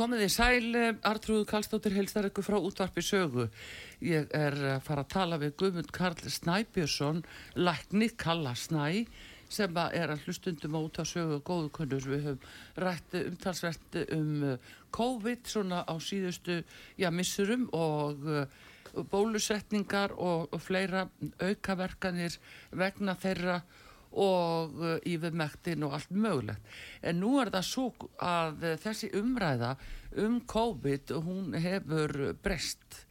Komið í sæl, Artrúð Kallstóttir helstar ykkur frá útvarpi sögu. Ég er að fara að tala við Guðmund Karl Snæbjörnsson, lækni Kalla Snæ, sem er að hlustundum á út af sögu góðu kunnur. Við höfum rætt umtalsvert um uh, COVID svona á síðustu já, missurum og bólusetningar og fleira aukaverkanir vegna þeirra og uh, yfirmektin og allt mögulegt. En nú er það svo að uh, þessi umræða um COVID, hún hefur breyst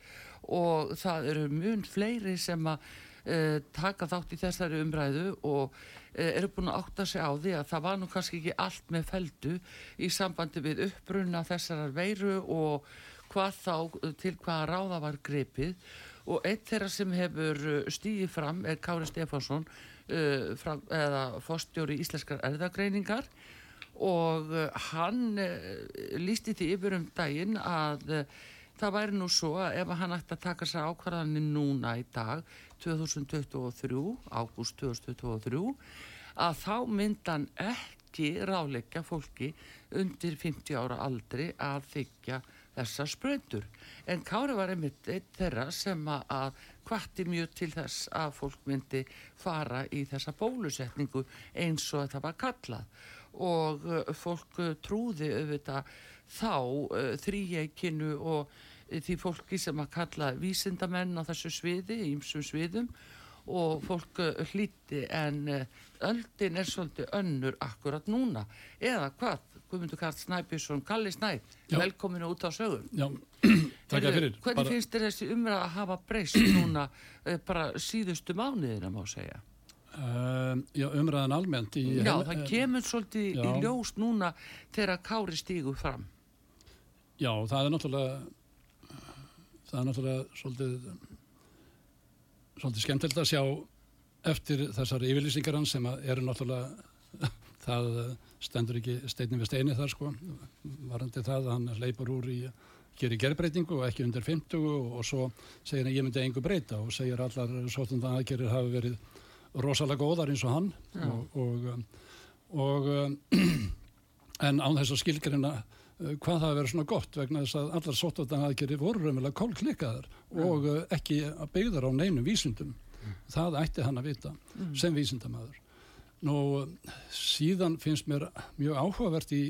og það eru mjög fleiri sem að uh, taka þátt í þessari umræðu og uh, eru búin að átta sig á því að það var nú kannski ekki allt með feldu í sambandi við uppbrunna þessarar veiru og hvað þá til hvaða ráða var grepið og eitt þeirra sem hefur stíðið fram er Kári Stefánsson uh, frá, eða fórstjóri íslenskar erðagreiningar og uh, hann uh, lísti því yfir um daginn að uh, það væri nú svo að ef hann ætti að taka sér ákvarðanir núna í dag 2023, ágúst 2023 að þá myndan ekki ráleggja fólki undir 50 ára aldri að þykja þessar spröndur. En Kári var einmitt einn þeirra sem að hvatti mjög til þess að fólk myndi fara í þessa bólusetningu eins og þetta var kallað. Og uh, fólk uh, trúði auðvitað þá uh, þrýjeikinu og því fólki sem að kalla vísindamenn á þessu sviði, ímsum sviðum. Og fólk hlíti en öldin er svolítið önnur akkurat núna. Eða hvað, Guðmundur Karl Snæbjörnsson Kalli Snæ, velkominu út á sögum Já, takk fyrir. Hvernig Bara- finnst þér þessi umræða að hafa breyst núna eh, bara síðustu mánuðina má segja? Um, já, umræðan almennt í... Já, það eh, kemur svolítið í já. ljós núna þegar Kári stígur fram. Já, það er náttúrulega, það er náttúrulega svolítið, svolítið skemmtilegt að sjá eftir þessar yfirlýsingar hans sem eru náttúrulega, það stendur ekki steinni við steini þar sko, varandi það að hann leipur úr í gerir gerbreytingu og ekki undir 50 og, og svo segir hann ég myndi engu breyta. Og segir allar svolítið aðgerir hafi verið rosalega góðar eins og hann. Já. og, og, um, og um, en án þess að skilgrina hvað það verið svona gott vegna þess að allar sóttvöldan aðgerir voru raunverulega kólklikkaðar og uh, ekki að byggðar á neinum vísundum það ætti hann að vita sem vísindamaður nú síðan finnst mér mjög áhugavert í,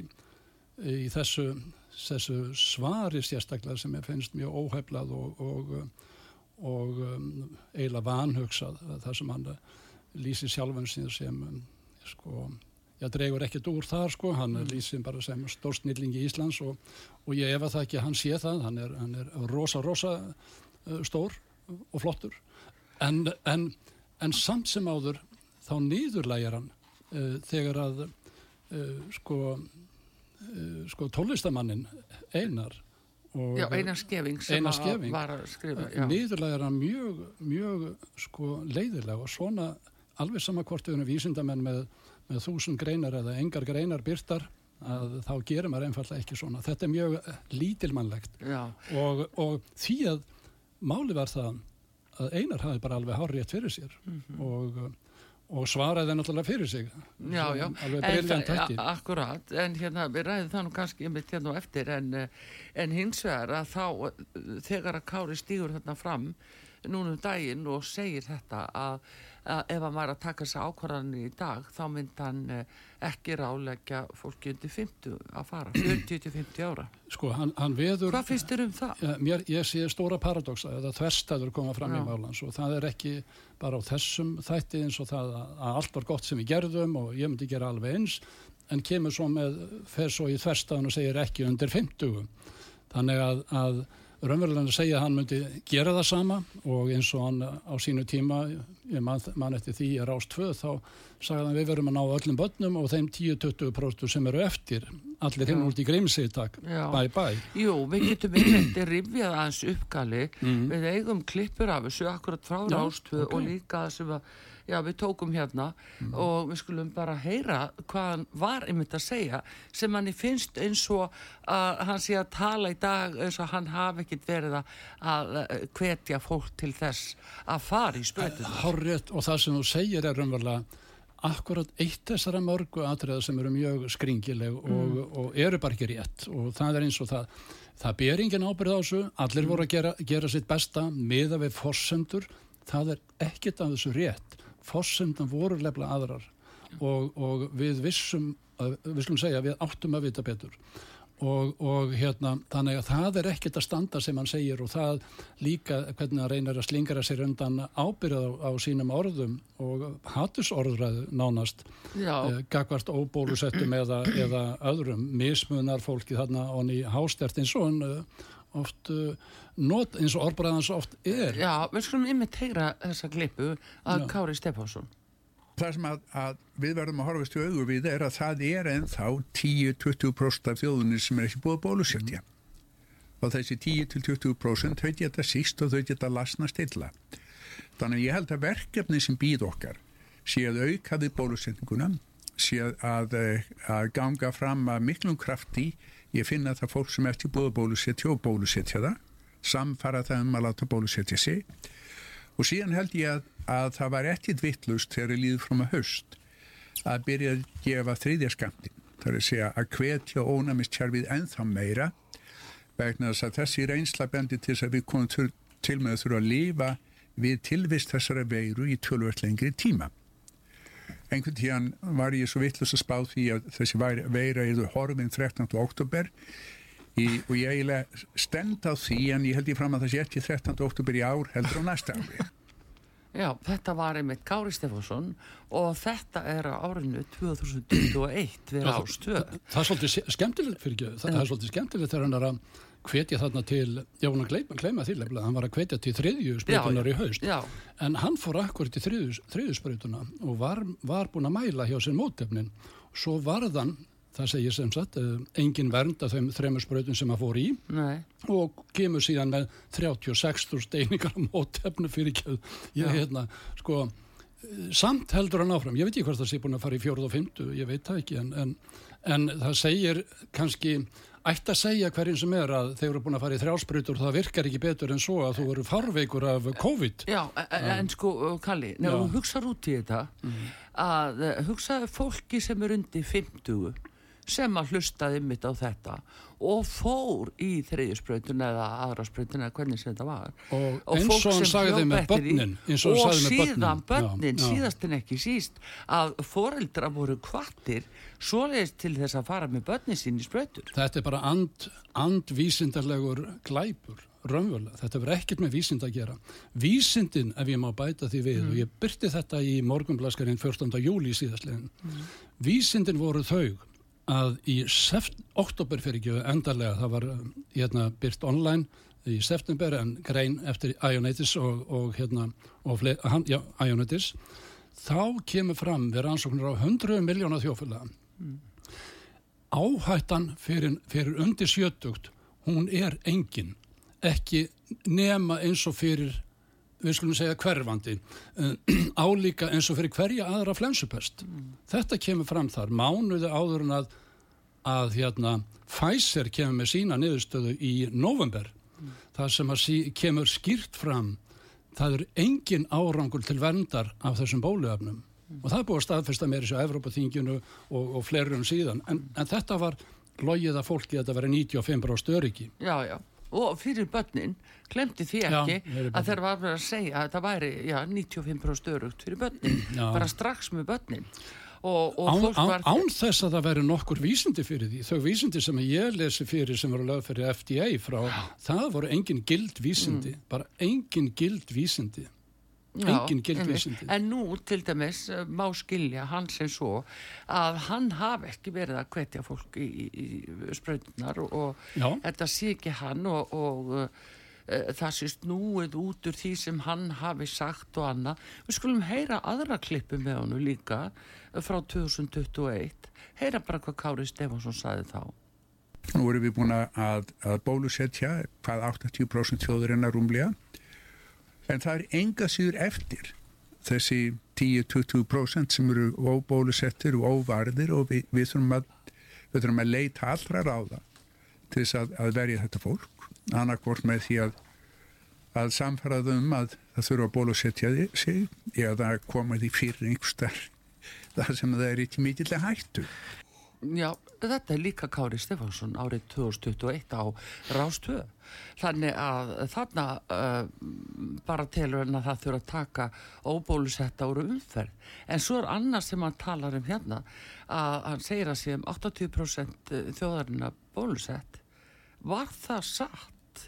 í þessu, þessu svari sérstaklega sem ég finnst mjög óheflað og, og, og um, eiginlega vanhugsað það sem hann lýsir sjálfan síðan sem sko ég dregur ekkert úr þar sko, hann mm. lýsir bara sem stórsnillingi Íslands og, og ég efa það ekki að hann sé það, hann er, hann er rosa, rosa uh, stór og flottur en, en, en samt sem áður þá nýðurlægir hann uh, þegar að uh, sko, uh, sko tónlistamannin einar Já, Einar Skeving sem Einar Skeving. var að skrifa já. nýðurlægir hann mjög, mjög sko leiðilega og svona alveg sama hvort við erum vísindamenn með, með þúsund greinar eða engar greinar byrtar að þá gerir maður einfallega ekki svona. Þetta er mjög lítilmannlegt og, og því að máli var það að Einar hafi bara alveg hár rétt fyrir sér og, og svaraði náttúrulega fyrir sig. Já, já. Alveg En Akkurat, en hérna, við ræðum það nú kannski einmitt hérna á eftir, en, eh, en hins vegar að þá, eh, þegar að Kári stígur þarna fram, núna um daginn og segir þetta að ef hann var að taka þessa ákvarðanir í dag, þá myndi hann eh, ekki ráleggja fólki undir 50 að fara, 40-50 ára. Sko, hann, hann veður... Hvað finnst þér um það? Ja, mér, ég sé stóra paradoxa eða þverstaður koma fram Já. í málans og það er ekki bara á þessum þætti eins og það að, að allt var gott sem við gerðum og ég myndi gera alveg eins en kemur svo með, fer svo í þverstaðun og segir ekki undir 50 þannig að, að raunverulega segja að hann myndi gera það sama og eins og hann á sínu tíma ég man, eftir því að rást tvö þá sagði hann við verum að ná öllum börnum og þeim 10-20% sem eru eftir allir hinn út í Já. bye bye Jú, við getum einmitt rifjað aðeins uppgali, Mhm. við eigum klippur af þessu akkurat frá Já, Rástvö ok. og líka það sem að, já, við tókum hérna Mhm. og við skulum bara heyra hvað hann var einmitt að segja sem hann finnst eins og að hann sé að tala í dag eins og hann hafi ekkit verið að, eh, hvetja fólk til þess að fara í spötunar. Hárrétt og það sem þú segir er raunverulega akkurat eitt þessara mörgu atriða sem eru mjög skringileg og, og eru bara ekki rétt. Og það er eins og það það ber engin ábyrð á þessu. Allir voru að gera, gera sitt besta miða við forsendur, það er ekkit af þessu rétt, forsendan voru lefla aðrar. Og, og við vissum, að- við skulum segja við áttum að vita betur. Og, og hérna, þannig að það er ekkert að standa sem hann segir og það líka hvernig hann reynir að slingra sér undan ábyrða á, á sínum orðum og hattusorðræðu nánast eh, gagvart óbólusettum eða, eða öðrum. Mismunar fólki þarna og ný hástert eins og hann eh, oft uh, not, eins og orðbræðans oft er já, við skulum einmitt heyra þessa klippu að Já. Kári Stefánsson. það sem að, að við verðum að horfast í augur við er að það er ennþá 10-20% af þjóðunni sem er ekki búið að bólusetja og þessi 10-20% þau geta síst og þau geta lasna stilla þannig að ég held að verkefni sem býð okkar sé að auka við bólusetninguna sé að, eh, að ganga fram að miklum krafti ég finna það fólk sem ekki búið að bólusetja og bólusetja það samfara það um að láta bólusetja sig. Og síðan held ég að, að það var ekkit vittlust þegar ég líður fram að haust að byrja að gefa þriðja skamtin það er að segja að hvetja ónæmistjárfið ennþá meira vegna þess að þessi reynsla bendi til þess að við komum til, til með að þurfa að lifa við tilvist þessara veiru í tölvöld lengri tíma einhvern tíðan var ég svo vittlust að spá því að þessi væri- veira er horfinn 13. oktober í, og ég eiginlega stend á því en ég held ég fram að það sé ekki 13. oktober í ár heldur á næsta ári Já, þetta var einmitt Kári Stefánsson og þetta er á árinu 2021 við Já, Rástvö. það er svolítið skemmtilegt fyrir ekki, það, það er svolítið skemmtilegt þegar hann er að hvetja þarna til, já gleyma, gleyma því lefnilega, hann var að hvetja til þriðju sprautunar í haust, Já, en hann fór akkurat til þriðju, þriðju sprautuna og var, var búin að mæla hjá sér mótefnin. Svo varðan, það segir sem sagt eh, engin vernd af þeim þremur sprautum sem hann fór í nei, og kemur síðan með 36 steiningar á mótefnu fyrir ekki ég hérna, sko eh, samt heldur hann áfram, ég veit ekki hvort það sé búin að fara í fjórð og fymtu, ég veit það ekki en, en, en það segir kannski ætti að segja hverjum sem er að þeir eru búin að fara í þrjálsprutur það virkar ekki betur en svo að þú eru farveikur af COVID. Já, en, en sko, Kalli, nefnum hugsaður út í þetta að uh, hugsaðu fólki sem er undir 50 sem að hlustaði mitt á þetta og fór í þriðjusbrautun eða aðra sprautun eða hvernig sem þetta var og, og eins og hann sagði hljóp með börnin og, og síðan börnin, síðast en ekki síst að foreldra voru kvartir svoleiðist til þess að fara með börnin sín í sprautur Þetta er bara and, andvísindarlegur glæpur, raunverulega. Þetta verður ekkert með vísind að gera. Vísindin, ef ég má bæta því við, og ég byrti þetta í morgunblaskarinn 14. júli síðastlegin, vísindin voru þau að í oktober fyrir ekki endarlega, það var um, hérna byrt online í september en grein eftir Ionetis og, og hérna, og fle, hann, já, Ionetis, þá kemur fram við rannsóknir á 100 miljóna þjófélag áhættan fyrir, fyrir undir sjötugt hún er engin. Ekki nema eins og fyrir við skulum segja hverfandi álíka eins og fyrir hverja aðra flensupest þetta kemur fram þar. Mánuði áður en að að hérna Pfizer kemur með sína niðurstöðu í november það sem sí, kemur skýrt fram það er engin árangur til verndar af þessum bóluefnum. Og það er búið að staðfesta sér á Evrópaþinginu og, og fleiri um síðan. En, en þetta var logið að fólki að þetta veri 95% öryggi. Já, já. Og fyrir börnin, glemdi því Já, ekki börnin. að þeir var að segja að það væri já, 95% örugt fyrir börnin, Já. bara strax með börnin. Og, og Án, án, án þess að það veri nokkur vísindi fyrir því, þau vísindi sem ég lesi fyrir sem voru lögð fyrir FDA frá, það voru engin gild vísindi, Mm. bara engin gild vísindi, engin gild einmitt. vísindi. En nú til dæmis eh, má skilja hann sem svo að hann hafi ekki verið að hvetja fólk í, í, í sprautunar og, og Já. þetta sé ekki hann og, og uh, það sé snúið út úr því sem hann hafi sagt og annað. Við skulum heyra aðra klippu með honum líka eh, frá 2021. Heyra bara hvað Kári Stefansson saði þá. Nú erum við búin að, að bólusetja hvað 80% þjóðurinnar rúmlega en það er enga síður eftir. Þessi 10-20% sem eru óbólusettir og óvarðir og við, við, þurfum að, við þurfum að leita allra ráða til þess að, að verja þetta fólk. Annarkvort með því að að samfæraðu um að það þurfa að bólusetja sig eða koma því fyrir einhverstaðar þar sem það er ekki mikillega hættu Já, þetta er líka Kári Stefansson árið 2021 á Rástöð. Þannig að þarna uh, bara telur hann að það þurfa að taka óbólusetta úr umferð. En svo er annars sem hann talar um hérna að hann segir að sé um 80% þjóðarinn að bólusett. Var það satt?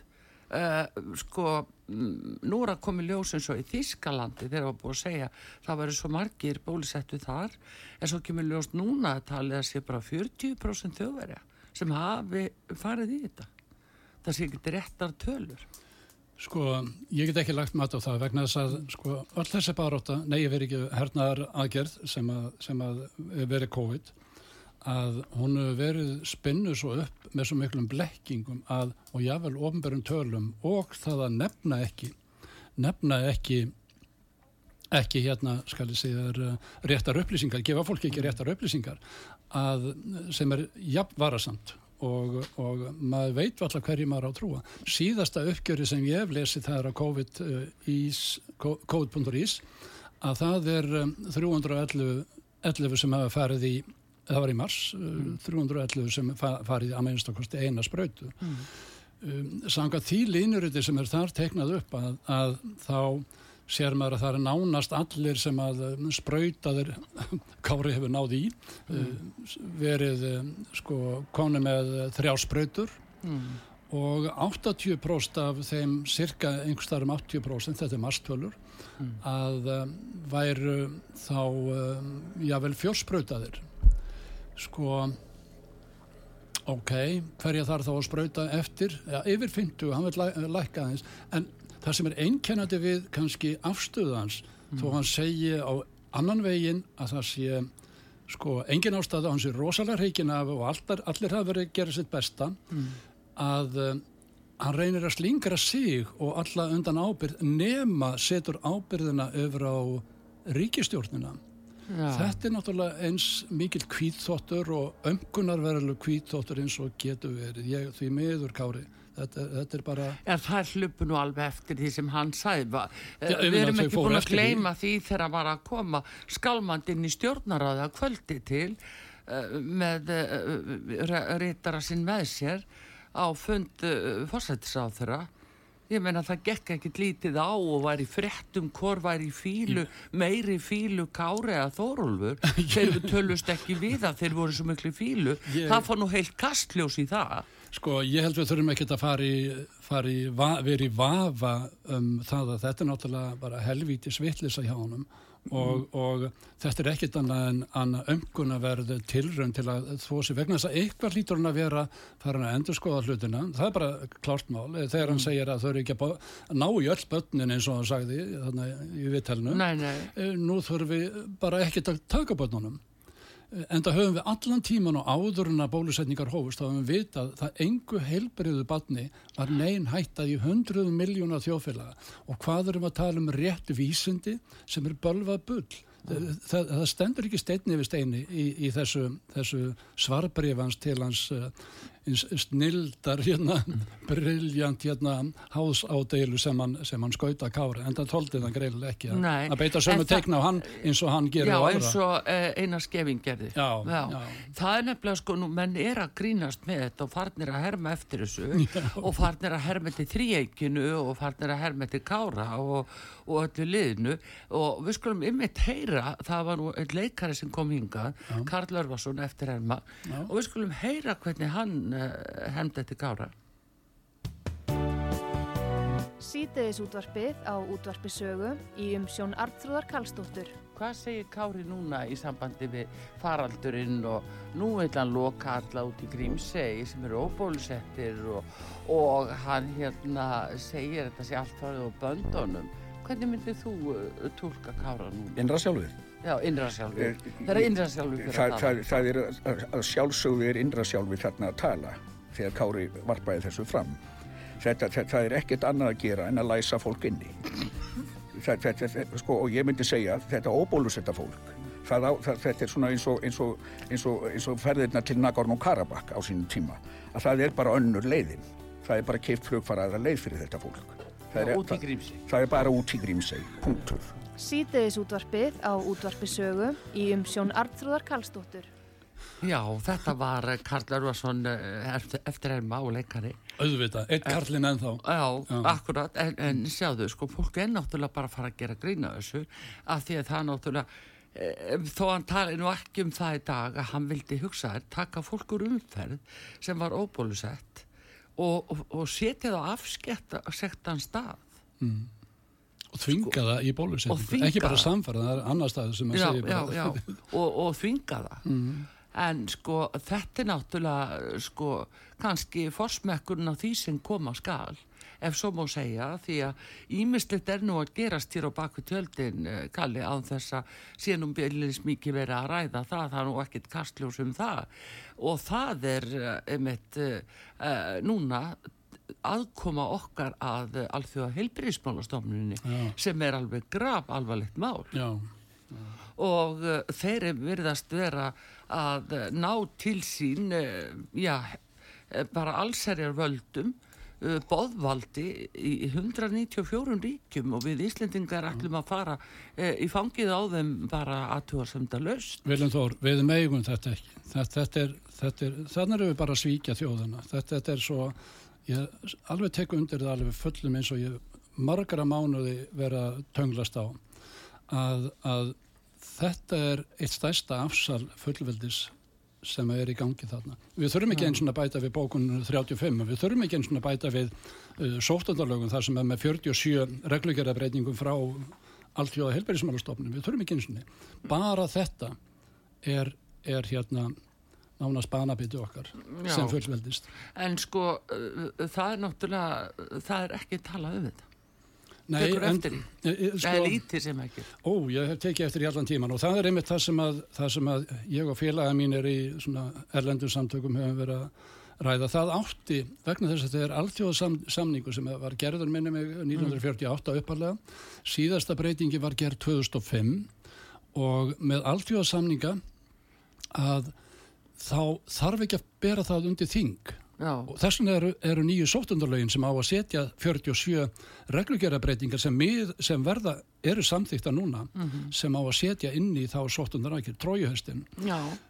Uh, sko, nú er að koma ljós eins og í Þískalandi þegar var búið að segja það væri svo margir bólusettu þar en svo kemur ljós núna að talið að sé bara 40% þjóðverja sem hafi farið í þetta. Það sé ekki réttar tölur. Sko, ég get ekki lagt mat á það vegna þess að sko, öll þessi baróta, nei, ég veri ekki hernaðar aðgerð sem að, að veri COVID, að hún hefur verið spinnu svo upp með svo miklum blekkingum að, og jável ofnbærum tölum og það að nefna ekki, nefna ekki, ekki hérna, skal ég segja, uh, réttar upplýsingar, gefa fólki ekki réttar upplýsingar, að, sem er jafn varasamt og, og maður veit alltaf hverju maður á trúa. Síðasta uppgjöri sem ég hef lesið það er á covid.is að það er um, 311 11 sem hafa farið í það var í mars, uh, 311 sem fa farið að minnstakosti eina sprautu. Um, Sanga því línuriti sem er þar teiknað upp að, að þá sér maður að það er nánast allir sem að um, sprautaðir Kári hefur náð í uh, verið um, sko konu með þrjá sprautur mm. og 80% af þeim cirka einhverstaðar um 80% þetta er marstölur að um, væru þá jável fjórsprautaðir sko ok, hverja þarf þá að sprauta eftir, ja, yfir 50 hann vil læ, lækka aðeins. En það sem er einkennandi við kannski afstöðans, þó hann segi á annan veginn að það sé sko, engin ástæða hann sé rosalega reikin af og allar, allir hafa verið að gera sitt besta að um, hann reynir að slingra sig og alla undan ábyrð nema setur ábyrðina yfir á ríkistjórnina Já. Þetta er náttúrulega eins mikil kvítþóttur og ömkunarverðlu kvítþóttur eins og getur verið. Ég, því miður, Kári, þetta, þetta er bara... En það hlupu nú alveg eftir því sem hann sagði. Va- eh, Við erum ekki búin að gleyma því þegar hann var að koma skalmandinn í stjórnaráða kvöldi til uh, með uh, reytara sinn með sér á fund fórsættisáþura. Ég meina það gekk ekkit lítið á og var í fréttum hvor var í fílu, meiri fílu Kári eða Þórólfur. Þeir tölust ekki við að þeir voru svo miklu fílu. Ég- Það fór nú heilt kastljós í það. Sko, ég held við þurfum ekkert að fara í va, vera í vafa um það að þetta er náttúrulega bara helvítis vittlisa hjá honum. Og, og þetta er ekkit annað en annað ömkunaverð tilrönd til að þó sér vegna þess að eitthvað lítur hann að vera farin að endur skoða hlutina. Það er bara klárt mál. Þegar hann segir að þau eru ekki að ná í öll börnin eins og hann sagði þannig í vittelnu nei. nú þurfum við bara ekkit að taka börnunum en það höfum við allan tíman og áður en að bólusetningar hófust þá höfum við vitað það engu heilbriðu barni var neyn hættað í hundruðum miljóna þjóðfélaga. Og hvað erum að tala um rétt vísindi sem er bölvað bull? Það, það, það stendur ekki steinni við steini í, í þessu, þessu svarbrifans til hans uh, snildar hérna brilljant hérna hásádeilu sem hann, hann skauta kári en það tóldi það greiðilega ekki að, að beita sömu teikna á hann eins og hann gerir Já, á aðra eins og uh, Einar Skeving gerði. Já, já. Það er nefnilega sko, nú, menn er að grínast með þetta og farnir að herma eftir þessu og farnir að herma til þríeikinu og farnir að herma til kára og, og öllu liðinu og við skulum ymmit heyra, það var nú einn leikari sem kom hingað, Karl Örvarsson eftir herma Já. og við skulum heyra hvernig hann uh, hermdi til kára. Sítiðis útvarpið á útvarpi sögu í umsjón Arnþróðar Karlsdóttur. Hvað segir Kári núna í sambandi við faraldurinn og nú vil hann loka alla út í Grímsegi sem eru óbólusettir og, og hann hérna segir þetta sé allt farið á böndunum. Hvernig myndið þú uh, tólka Kára núna? innra sjálfur. Já, innra sjálfur. Eh, Það er innra sjálfur fyrir Það, að það, tala. það er að- að sjálfsögðu er innra sjálfur þarna að tala þegar Kári varpaði þessu fram. Þetta, þetta, það er ekkert annað að gera en að læsa fólk inni. Það, þetta, sko, og ég myndi segja þetta óbólusetta fólk. Það á, það, þetta er svona eins og, eins og, eins og, eins og ferðirna til Nagorno-Karabakh á sínum tíma. Að það er bara önnur leiðin. Það er bara keift flugfaraðra leið fyrir þetta fólk. Það er, Grímsey. Það er bara út í Grímsey, punktur. Sítiðis útvarpið á útvarpi sögu í umsjón Arnþróðar Karlsdóttur. Já, þetta var eh, Karl Örvarsson uh, eftir, herma og leikari. auðvitað, eitt karlinn ennþá Já, Já. akkurat, en, en sjáðu, sko, fólk er náttúrulega bara að fara að gera grína þessu, af því að það náttúrulega, e, þó hann tali nú ekki um það í dag að hann vildi hugsa þér, taka fólk úr umferð sem var óbólusett og, og, og setja það afsketta sektan stað. og þvinga það í bólusetningu ekki bara það. samfæra, það er annar stað sem að Já, segja já, já, og, og þvinga það. Mhm. En sko, þetta er náttúrulega, sko, kannski forsmekkurinn á því sem koma skal, ef svo má segja, því að ímislegt er nú að gerast hér á baku tjöldin, eh, Kalli, án þess að síðan bjölinns mikið verið að ræða það, það er nú ekkert kastljós um það. Og það er, eh, einmitt, uh, núna aðkoma okkar að alþjóða heilbyrðismálastofnuninni Já. sem er alveg graf alvarlegt mál já, og uh, þeir virðast vera að ná til sín já, bara allsherjar völdum boðvaldi í 194 ríkjum og við Íslendingar ætlum að fara uh, í fangið á þeim bara aðtúarsemda löst Viljum Þór, við megum þetta ekki. Er, er, þannig erum við bara að svíkja þjóðana þetta, þetta er svo ég alveg teku undir það alveg fullum eins og ég margara mánuði vera tönglast á að, að þetta er eitt stærsta afsal fullveldis sem er í gangi þarna. Við þurfum ekki eins og að bæta við bókun 35, við þurfum ekki eins og að bæta við uh, sóttandalögum þar sem er með 47 reglugjörðabreitingum frá alltjóða helbærismálastofnum, við þurfum ekki eins og bara þetta er, er hérna nánast banabiti okkar Já. sem fullveldist. en sko uh, það er náttúrulega það er ekki talað um þetta Tekur eftir því? e, það er lítið sem ekki Ó, ég hef tekið eftir í allan tíman og það er einmitt það sem að, það sem að ég og félaga mín er í svona erlendum samtökum hefum verið að ræða. Það átti, vegna þess að þetta er alþjóðasamningu sem var gerður minni mig 1948 uppalega. Síðasta breytingi var gerð 2005 og með alþjóðasamninga að þá þarf ekki að bera það undir þing þess vegna eru, eru nýju sóttundalögin sem á að setja 47 reglugjörabreitingar sem, sem verða eru samþykta núna sem á að setja inn í þá sóttundarækir trójuhestin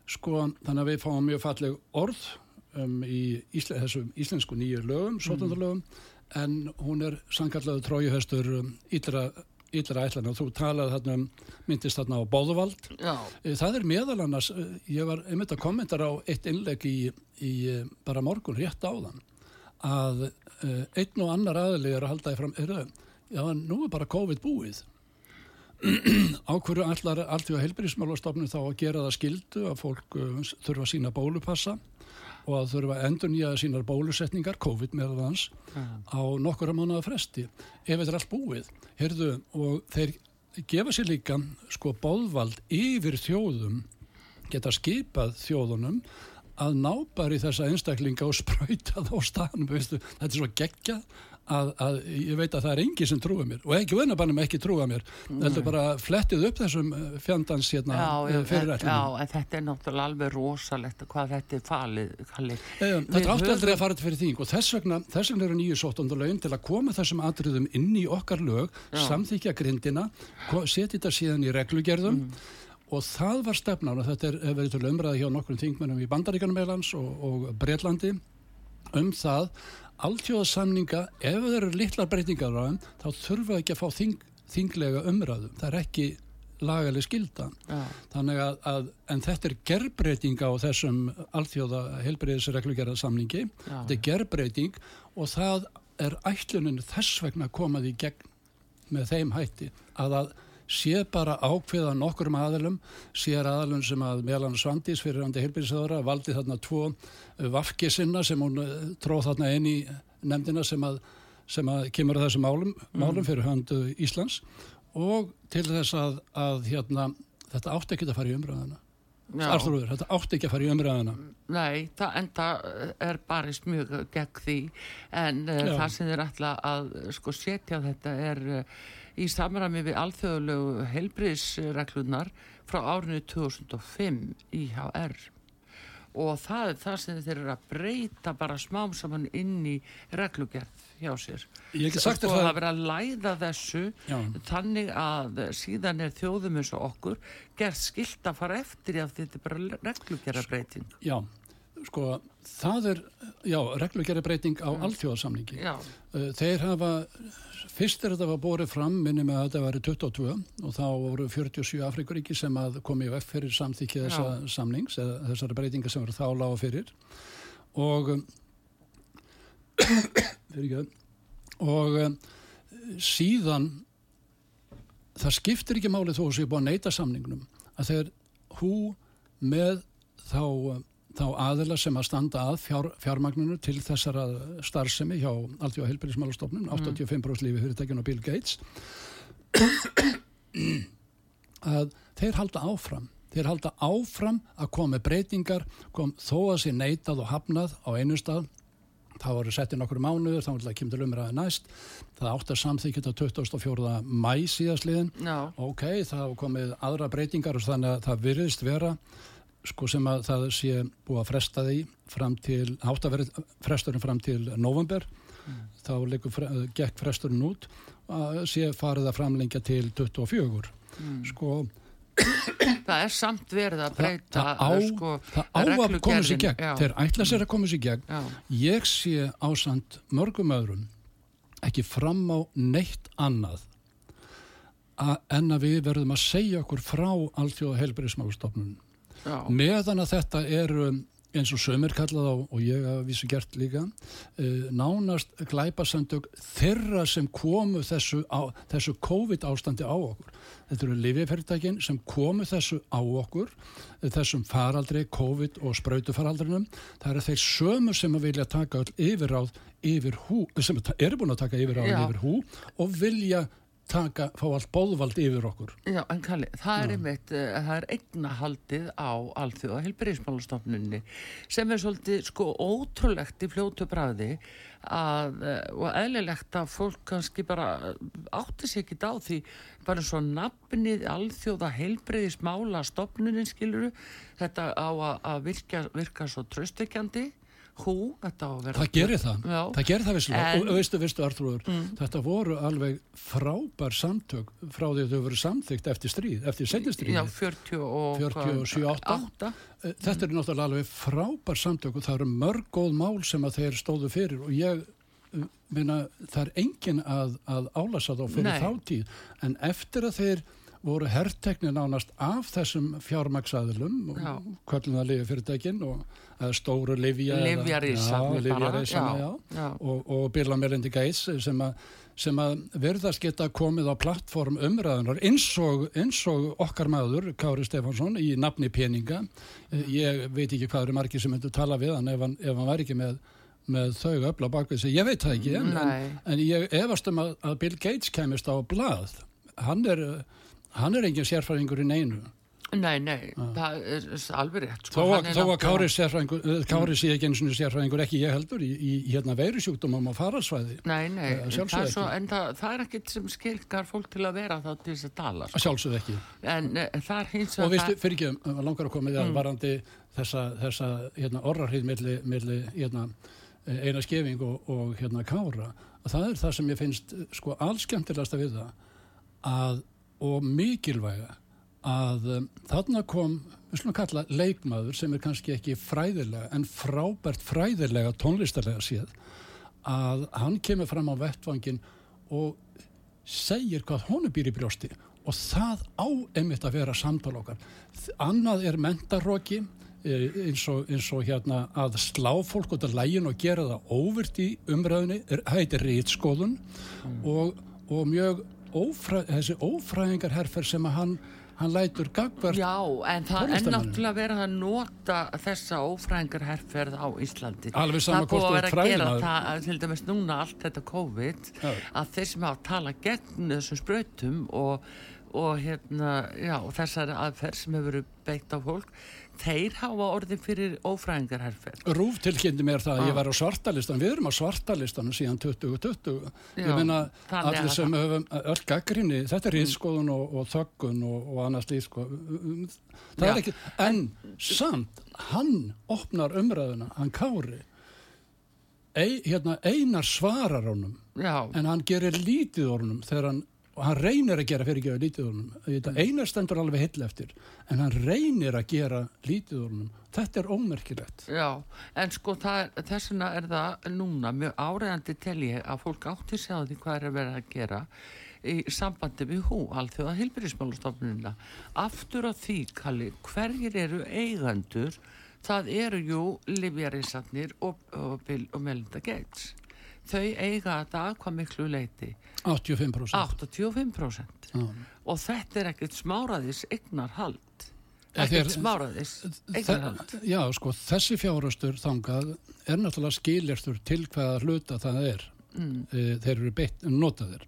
sko þannig að við fáum mjög falleg orð um, í ísle, þessum íslensku nýju lögum, sóttundalögum en hún er sannkallaðu trójuhestur um, illra, illra ætlan og þú talaði þarna um, myndist þarna á Bóðuvald já, Eh, Það er meðal annars, eh, ég var einmitt að kommentara á eitt innlegg í, í eh, bara morgun rétt áðan að einn og annar aðli er að halda því fram, er, já, nú er bara COVID búið. ákveður allar allt í að heilbyrjismálastofnun þá að gera það skildu að fólk þurfa að sína bólupassa og að þurfa að endur nýja sínar bólusetningar, COVID meðal hans, á nokkura mánuða fresti. Ef þetta er allt búið, heyrðu, og þeir gefa sér líka sko bóðvald yfir þjóðum, geta skipað þjóðunum að ná bara í þessa einstaklinga og spröyta það á staðnum, veistu, þetta er svo geggjað að, að ég veit að það er engi sem trúa mér og ekki vunabannum ekki trúa mér heldur bara flettið upp þessum eh, fjandans hérna já, eh, fyrir já, en þetta er náttúrulega alveg rosalegt hvað þetta er falið. Um, Við þetta átti aldrei að fara til fyrir þing og þess vegna, þess vegna eru nýju sóttundalögin til að koma þessum atriðum inn í okkar lög, samþykja grindina, setja þetta síðan í reglugerðum Mm. og það var stefnan og þetta er er verið til umræða hjá nokkrum þingmennum í Bandaríkanum meðlans og, og Breitlandi um það alþjóðasamninga, ef það eru litlar breytingar á þeim, þá þurfa ekki að fá þing, þinglega umræðu. Það er ekki lagaleg skilda. Já. Þannig að, að, en þetta er gerbreyting á þessum alþjóða helbreyðisreglugerða samningi. Já. Þetta er gerbreyting og það er ætlunin þess vegna komað í gegn með þeim hætti að það sé bara ákveða nokkurum aðalum, sér aðalum sem að meðlan Svandís fyrir andi heilbyrðisöðara valdi þarna tvo vafki sinna sem hún eh, tróð þarna inn í nefndina sem að, sem að kemur að þessum málum, málum fyrir höndu Íslands og til þess að, að hérna, þetta átti ekki að fara í umræðina. Já. Arþrúður, þetta átti ekki að fara í umræðina. Nei, það enda er barist mjög gegn því en uh, það sem þeir ætla að sko setja þetta er uh, í samræmi við alþjóðulegu heilbriðsreglunar frá árinu 2005 IHR og það er það sem þeir eru að breyta bara smám saman inn í reglugerð hjá sér. Þér það það- verið að læða þessu Já. þannig að síðan er þjóðum eins og okkur gerð skilt að fara eftir í að þetta er bara reglugerðarbreyting. Já, sko, það er, já, reglugerri breyting á alþjóðasamningi. Já. Uh, Þeir hafa, fyrst er þetta var borið fram, minni með að þetta væri 22 og þá voru 47 Afrikuríki sem að komi í vekk fyrir samþykki þessa samnings eða þessari breytinga sem voru þá lága fyrir og um, fyrir og um, síðan það skiptir ekki máli þó að sé búið að neyta samningnum að þeir hú með þá um, þá aðila sem að standa að fjár, fjármagninu til þessara starfsemi hjá Alþjóða Helbriðismálastofnun, 85% lífi fyrirtækjun og Bill Gates að þeir halda áfram þeir halda áfram að koma með breytingar kom, þó að sé neitað og hafnað á einu stað það voru sett inn okkur mánuður, þá var kemur til umræði næst það átt að samþykja þetta 24. mæ síðastliðin Já. ok, það hafa komið aðra breytingar og þannig að það virðist vera sko sem að það sé búið að fresta því fram til, átt að vera fresturinn fram til november þá leikur, fre, gekk fresturinn út að sé farið að framlengja til 24 sko Það er samt verið að það, breyta það á, uh, sko, það á að koma sér gegn. Já. þeir ætla sér að koma sér gegn. Já. ég sé ásand mörgum öðrum ekki fram á neitt annað a, en að við verðum að segja okkur frá alþjóða helbriðismálstofnun Já. meðan að þetta er um, eins og sömur kallað á og ég hafa vísu gert líka uh, nánast glæpasandök þeirra sem komu þessu, á, þessu COVID ástandi á okkur. Þetta eru lifjafyrirtækin sem komu þessu á okkur eh, þessum faraldri, COVID og sprautufaraldrinum. Það eru þeir sömu sem vilja taka all yfirráð yfir hú, sem eru búin að taka yfirráð yfir hú og vilja taka, fá allt bóðvald yfir okkur. Já, en Kalli, það er einmitt, uh, það er eignahaldið á alþjóða helbriðismálastofnunni sem er svolítið sko ótrúlegt í fljótu bræði að, uh, og eðlilegt að fólk kannski bara uh, átti sig ekki á því bara svo nafnið alþjóða helbriðismála stofnunin skiluru þetta á að, virka, virka svo tröstekjandi hú, Það gerir það, Já. það gerir það vissulega En- og, veistu, veistu Arþrúður, Mm. þetta voru alveg frábær samtök frá því að þau voru samþygt eftir stríð, eftir setja stríð Já, 40 og 47, 8. átta. Þetta eru náttúrulega alveg frábær samtök og það eru mörg góð mál sem að þeir stóðu fyrir og ég uh, meina, það er engin að, að álasa þá fyrir þáttíð en eftir að þeir voru herrtekni nánast af þessum fjármaksæðilum Já. og kvöllum það lifjafyrirtækin og stóru já. og, og Bill og Melinda Gates sem að sem að verðast geta komið á plattform umræðunar eins og, eins og okkar maður, Kári Stefánsson í nafni peninga. Ég veit ekki hvað eru margir sem myndu tala við hann ef hann, ef hann var ekki með, með þau öfla bakvið sig, ég veit það ekki en, en ég efast um að, að Bill Gates kemist á blað. Hann er, hann er engin sérfæringur í neinu. Nei, nei, það er alveg rétt sko, að, þó að Kári, sérfræðingur, eh, Kári sé ekki eins og sérfræðingur ekki ég heldur í, í, hérna veirusjúkdómum og faralsvæði Nei, nei, Eh, það er svo, ekki. það, það er ekkit sem skilkar fólk til að vera þá til þess að tala sko. að sjálfsögðu ekki. En e, er hins og það- fyrir ekki, um, langar að koma í það varandi þessa, þessa hérna, orrarhið milli, milli hérna, eh, eina skefing og, og hérna kára að það er það sem ég finnst eh, sko allskemmtilegasta við það að, og mikilvæga að um, þarna kom við slúna kalla leikmaður sem er kannski ekki fræðilega en frábært fræðilega tónlistarlega séð að hann kemur fram á vettvangin og segir hvað honum býr í brjósti og það á einmitt að vera samtal okkar. Annað er mentaroki eins og, eins og hérna að slá fólk út af lægin og gera það óvirt í umræðinni, er, heitir rítskoðun og, og mjög ófræ, þessi ófræðingar herfer sem að hann, hann lætur gagvart Já, en það er náttúrulega verið að nota þessa ófræðingar herrferð á Íslandi. Alveg sama Það er búið hvort þú að ert vera að það, að til dæmis núna allt þetta COVID, Já. að þeir sem hafa talað gegn þessum sprautum og, og hérna, já, og þessari aðferð sem hefur verið beitt á fólk, þeir hafa orðið fyrir ófræðingar herrferð. Rúf tilkynnti mér það að Ah. ég var á svartalistan, við erum á svartalistanum síðan 2020. Já, ég meina allir sem það- höfum öll gaggrinni, þetta er rýðskoðun og, og þöggun og, og annars sko. Það Já. er ekki, en samt, hann opnar umræðuna, hann kári, Ei, hérna, einar svarar honum Já, en hann gerir lítið orðunum þegar hann, og hann reynir að gera fyrir ekki lítið orðunum, þetta einar stendur alveg hill eftir, en hann reynir að gera lítið orðunum, þetta er ómerkilegt já, en sko það er, er það núna mjög áreðandi tel ég að fólk átti sig á því hvað er að vera að gera í sambandi við hú, alþjóða hilbyrðismálastofnunina. Aftur á því, Kalli, hverjir eru eigandur? Það eru jú Livjarísarnir og, og Bill og Melinda Gates. Þau eiga þetta að hvað miklu leiti? 85% 85%. Já. Og þetta er ekkert smáraðis eignarhald. Ja, Ekkert smáraðis eignarhald. Þe- Já, sko, þessi fjárastur þangað er náttúrulega skiljastur til hvaða hluta það er. Mm. Þeir eru beitt, notaðir.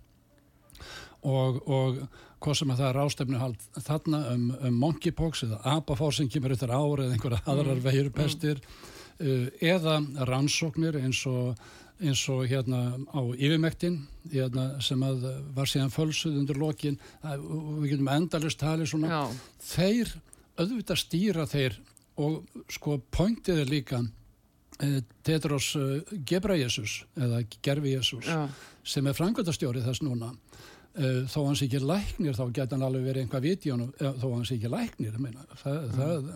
Og, og hvað sem að það er ástefnuhald þarna um, um monkeypox eða apafár sem kemur eftir ári eða einhverja aðrar mm. veirupestir uh, eða rannsóknir eins og, eins og hérna á yfirmektin hérna, sem að var síðan fölsuð undir lokin við getum endalist talið svona. Já, þeir auðvitað stýra þeir og sko pointið er líka eh, Tedros uh, Gebrajesus eða Gerfi Jesus já, sem er frangöndastjóri þess núna. Uh, þó hans ekki læknir þá geta hann alveg verið einhvað viti eh, þó hans ekki læknir meina, það, það,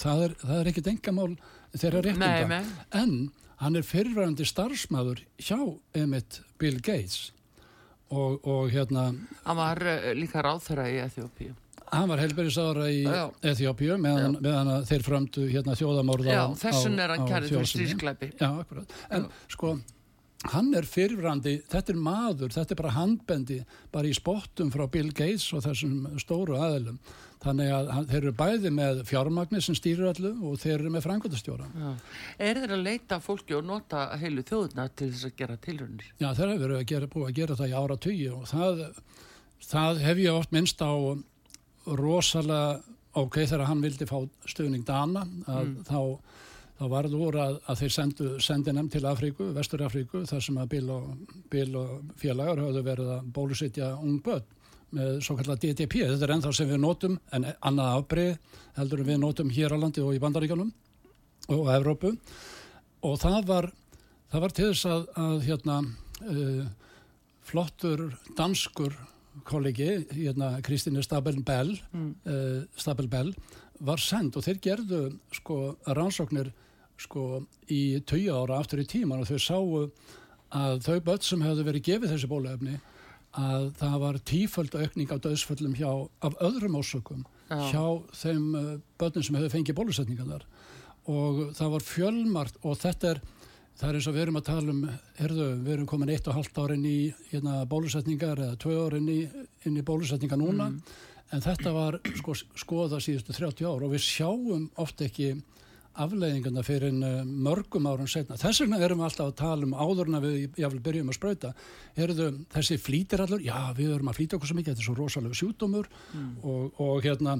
það, er, það er ekkit engamál þeirra nei. en hann er fyrirvæðandi starfsmæður hjá Emmett Bill Gates og, og hérna Hann var uh, líka ráþæra í Eþjópíu. Hann var helberisára í. Eþjópíu meðan, að þeir frömdu hérna þjóðamorða Já, á- þessun á- er hann kærið fyrir þjóðsinni. strísklæpi. Já, akkurat. En sko, hann er fyrirvrandi, þetta er maður, þetta er bara handbendi, bara í spottum frá Bill Gates og þessum stóru aðilum. Þannig að þeir eru bæði með fjármagnir sem stýrir allu og þeir eru með frangöndastjóra. Já. Er þeir að leita fólki og nota heilu þjóðuna til þess að gera tilrunir? Já, þeir eru verið að gera, búið að gera það í ára tugi og það, það hef ég oft minnst á rosalega, ok, þegar hann vildi fá stuðning Dana, að þá, þá varð úr að, að þeir sendu, sendi nefn til Afríku, Vestur Afríku, þar sem að Bill og, Bill og félagar höfðu verið að bólusittja ung börn með svo kallar DTP, þetta er ennþá sem við notum, en annað afbrið heldur við notum hér á landi og í Bandaríkanum og Evrópu. Og það var, það var til þess að, að hérna, uh, flottur danskur kollegi, hérna Kristíne Stabel Bell, uh, Stabel Bell var send og þeir gerðu sko rannsóknir sko í tögja ára aftur í tíman og þau sáu að þau börn sem hefðu verið gefið þessi bóluefni að það var tíföld aukning á döðsföllum hjá, af öðrum ásökum Já. hjá þeim uh, börnum sem hefur fengið bólusetningarnar. Og það var fjölmart og þetta er, það er eins og við erum að tala um, herðu, við erum komin eitt og halvt árin í hérna, bólusetningar eða tvö árin í, inn í bólusetningar núna. En þetta var sko, skoða síðustu 30 ár og við sjáum oft ekki afleiðingarna fyrir en uh, mörgum árum setna. Þess vegna erum við alltaf að tala um áðurna við jáfnvel byrjum að sprauta. Erðu þessi flýtir allur? Já, við erum að flýta okkur svo mikið, þetta er svo rosalega sjúkdómur og, og hérna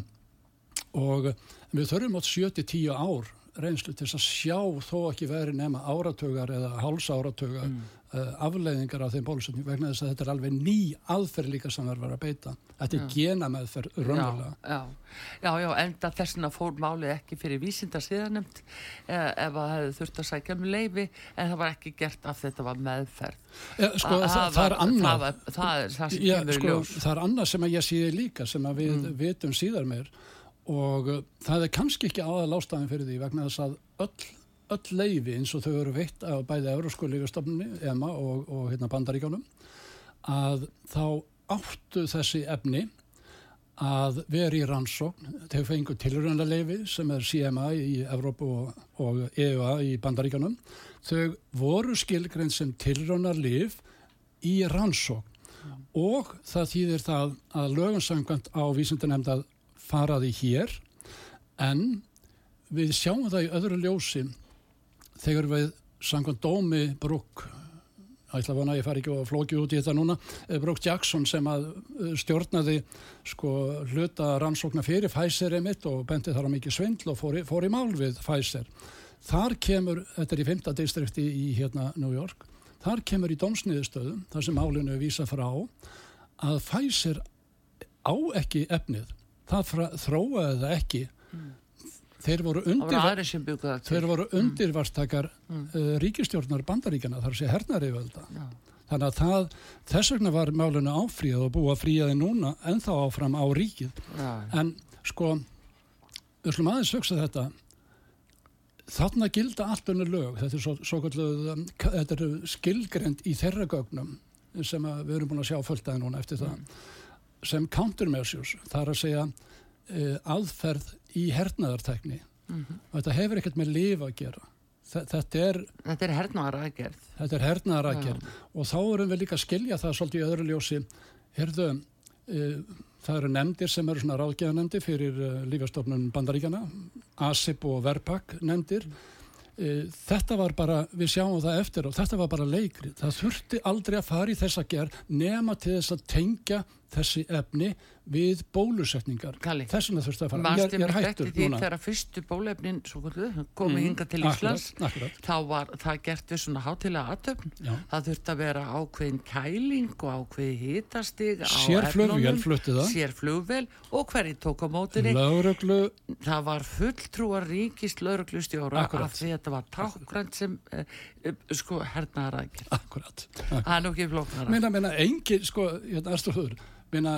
og við þurfum átt 7-10 ár reynslu til þess að sjá þó ekki veri nema áratögar eða hálsáratögar mm. Afleiðingar af þeim bólusetning vegna þess að þetta er alveg ný aðferð líka sem verður að beita. Þetta er gena meðferð raunverulega. Já, já, já, já, enda þessina fór málið ekki fyrir vísinda síðanemt ef að það hefði þurft að sækja um leifi en það var ekki gert af þetta var meðferð. Ja, sko, Að- það, það er annað. Það, það það Já, sko, er annað sem að ég síði líka sem að við vitum síðar meir og það er kannski ekki aðal ástæðin fyrir því vegna þess að öll, öll leifi eins og þau eru veitt af bæði Eurósku lífastofnunni, EMA og, og hérna bandaríkjónum að þá áttu þessi efni að vera í rannsókn. Þau fengu tilröndaleyfi sem er CMA í Evrópu og, og EUA í bandaríkanum þau voru skilgrein sem tilröndalif í rannsókn. Og það þýðir það að lögumsangant á vísindanemnd að faraði hér en við sjáum það í öðru ljósi þegar við sangant dómi Brooke ætla að vona að ég fari ekki og flóki út í þetta núna eh, Brooke Jackson sem að eh, stjórnaði sko hluta rannsókna fyrir Pfizer emitt og benti þar á mikið svindl og fór í, fór í mál við Pfizer. Þar kemur, þetta er í 5. distrikti í hérna New York þar kemur í dómsniðustöðu þar sem málinu er vísa frá að Pfizer á ekki efnið. Það þróaði það ekki þeir voru undir þeir voru undirvarstakar uh, ríkistjórnar bandaríkjana þar sé hernarifölda Já. þannig að það, þess vegna var málinu áfríðað og búa fríðaði núna en þá áfram á ríkið. Já, en sko við slum aðeins hugsa þetta. Þarna gilda allt unni lög. Þetta er, svo, svo kalluð, um, þetta er skilgrend í þeirra gögnum sem við erum búin að sjá fulltaði núna eftir það. Sem countermeasures það er að segja uh, aðferð í hernaðartækni. Og þetta hefur ekkert með lif að gera. Þe- þetta er, Þetta er hernaðar aðgerð. þetta er hernaðaraðgerð. Og þá erum við líka að skilja það svolítið í öðru ljósi. Herðu, uh, það eru nefndir sem eru svona ráðgjafanemndir fyrir uh, lífastofnun bandaríkjana ASIP og Verpak nefndir. Uh, þetta var bara, við sjáum það eftir og þetta var bara leikri það þurfti aldrei að fara í þessa gerð nema til þess að tengja þessi efni við bólusetningar. Kalli. þess vegna þurfti að fara. Manstu ég, er- ég er hættur núna. þegar fyrstu bólefnin komið Mhm, hinga til akkurat, Íslands akkurat. þá var það gert við svona hátilega aðtöfn það þurfti að vera ákveðin kæling og ákveði hitastig það. sérflugvél og hverju tók á mótinni lögreglu. Það var fulltrúar ríkist lauruglustjóra Akkurat. af því að þetta var tákgrænt sem eh, eh, sko hernaðarækir akkurat, akkurat. það er nú ekki flóknara. Meina, meina, engin, sko, hérna, aðstofur, meina,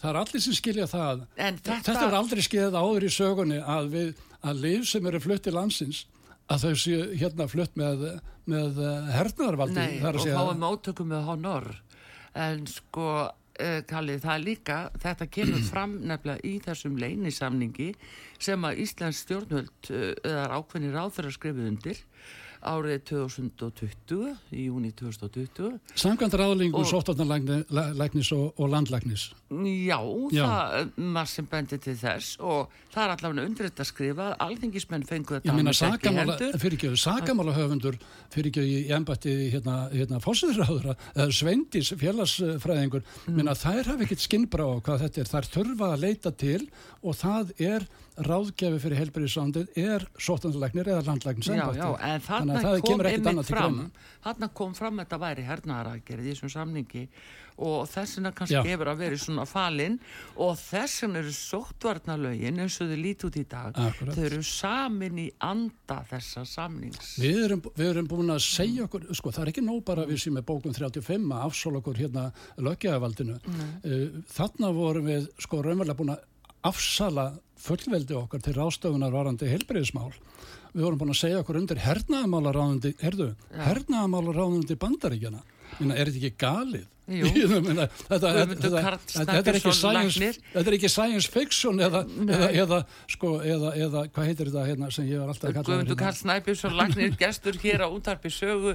það er allir sem skilja það. Þetta- Þetta er aldrei skiljaði áður í sögunni að við, að lif sem eru flutt til landsins, að þau séu hérna flutt með, með uh, hernaðarvaldi. Nei, og fáum móttökum með honor en sko uh, Kalli, það er líka, þetta kemur fram nefnilega í þessum leynisamningi sem að Íslands stjórnvöld uh, eða ákveðni ráðfæra skrifið undir árið 2020 í júni 2020 Samkvæmt ráðlingu sóttvarnarlæknis og, og landlæknis. Já, Já. það marg sem bendir til þess og það er allavega undir að skrifa að alþingismenn fengu þetta Ég meina sakamála, hendur. fyrir ekki, sakamála fyrir ekki í embætti hérna, hérna fósiðráðura, eða sveindis félagsfræðingur, Mm. meina þær hafa ekkert skinnbrá á hvað þetta er, þær þurfa að leita til og það er ráðgjafi fyrir helbriðsandið er sóttanlegnir eða landlæknis Já, embætti. Þannig að það kemur ekkert annað til greina. þarna kom fram þetta væri hernaðaragerð í þessum samningi og þess vegna Já. kannski hefur að verið svona falinn og þess vegna eru sóttvarnalögin eins og þau lít út í dag Akkúrat. þau eru samin í anda þessa samnings Við erum, við erum búin að segja okkur, sko það er ekki nóg bara við sem er bókum 35 að afsóla okkur hérna löggjaðavaldinu. Uh, þarna vorum við sko raunverulega búin að afsala fullveldi okkar til ráðstöfunar varandi heilbreyðismál. Við vorum búin að segja okkur undir hernaðamála ráðundi, herðu, hernaðamála ráðundi bandaríkjana. Minna, er þetta ekki galið? Meina, þetta, þetta, þetta, er ekki science, þetta er ekki science fiction eða, eða, eða, sko, eða, eða hvað heitir þetta hérna sem ég var alltaf að kalla Guðmundur hérna? Karl Snæbjörnsson Lagnir gestur hér á útarpi sögu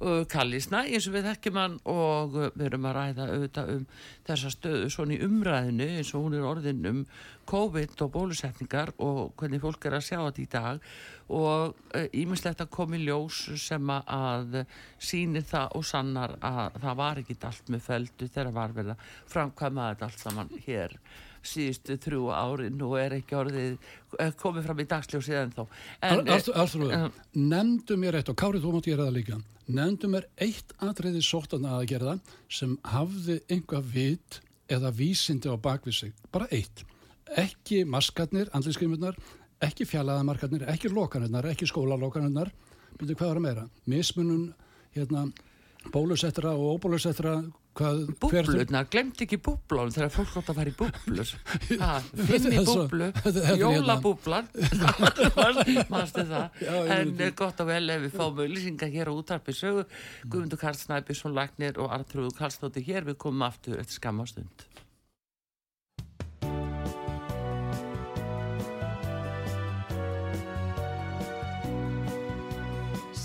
uh, Kalli Snæ eins og við þekkjum hann og uh, við erum að ræða auðvitað um þessa stöðu svona í umræðinu eins og hún er orðin um COVID og bólusetningar og hvernig fólk er að sjá þetta í dag. Og ímislegt að koma í ljós sem að síni það og sannar að það var ekki allt með feldu þegar var vel að framkvæma þetta allt saman hér síðustu þrjú árin og er ekki orðið er komið fram í dagsljósið en þá en, Arþrúður, eh, nefndu mér eitt og Kári þú mátt gera það líka. Nefndu mér eitt atriði sóttan að gera það sem hafði einhvað vit eða vísindi á bakvið sig. Bara eitt, ekki maskarnir andliskrimunar, ekki fjallaðamarkarnir ekki lokanirnar, ekki skólalókanirnar byrju hvað var að meira? Mismunun hérna bólusettra og óbólusettra Búblurnar, glemt ekki búblun þegar fólk átt að fara í búblur. Ha, Finn í Þetta svo- búblu, hérna. jólabúblar Manstu það? Já, En eh, gott og vel ef við fáum auðlýsingar hér á útarpi sögu. Guðmundur Karl Snæbjörnsson Lagnir og Artrúðu Karlsdóttir hér. Við komum aftur eftir skammastund Síðdeðis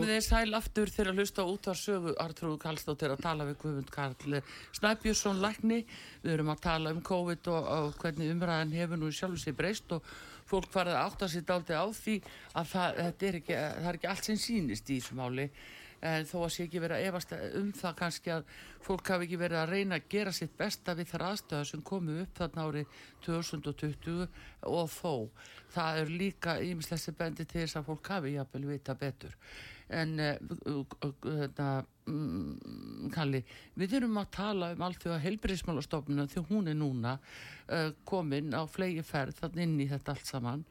Komið þið sæl aftur þegar að hlusta út á sögu Artrúðu Karlsdóttir að tala við Guðmund Karl Snæbjörnsson Lækni. Við erum að tala um COVID og, og hvernig umræðan hefur nú sjálf sér breyst og fólk farið að átta sér dálti á því að það, er ekki, það er ekki allt sem sýnist í þessu máli. En þó að sé ekki verið að efast um það kannski að fólk hafi ekki verið að reyna að gera sitt besta við þar aðstöða sem komu upp þarna árið 2020 og þó. Það er líka ímislega bendi til þess að fólk hafi jafnvel vita betur en þetta mm, Kalli, við erum að tala um allt því að heilbyrðismálastofnuna því hún er núna uh, komin á flegi ferð þannig inn í þetta allt saman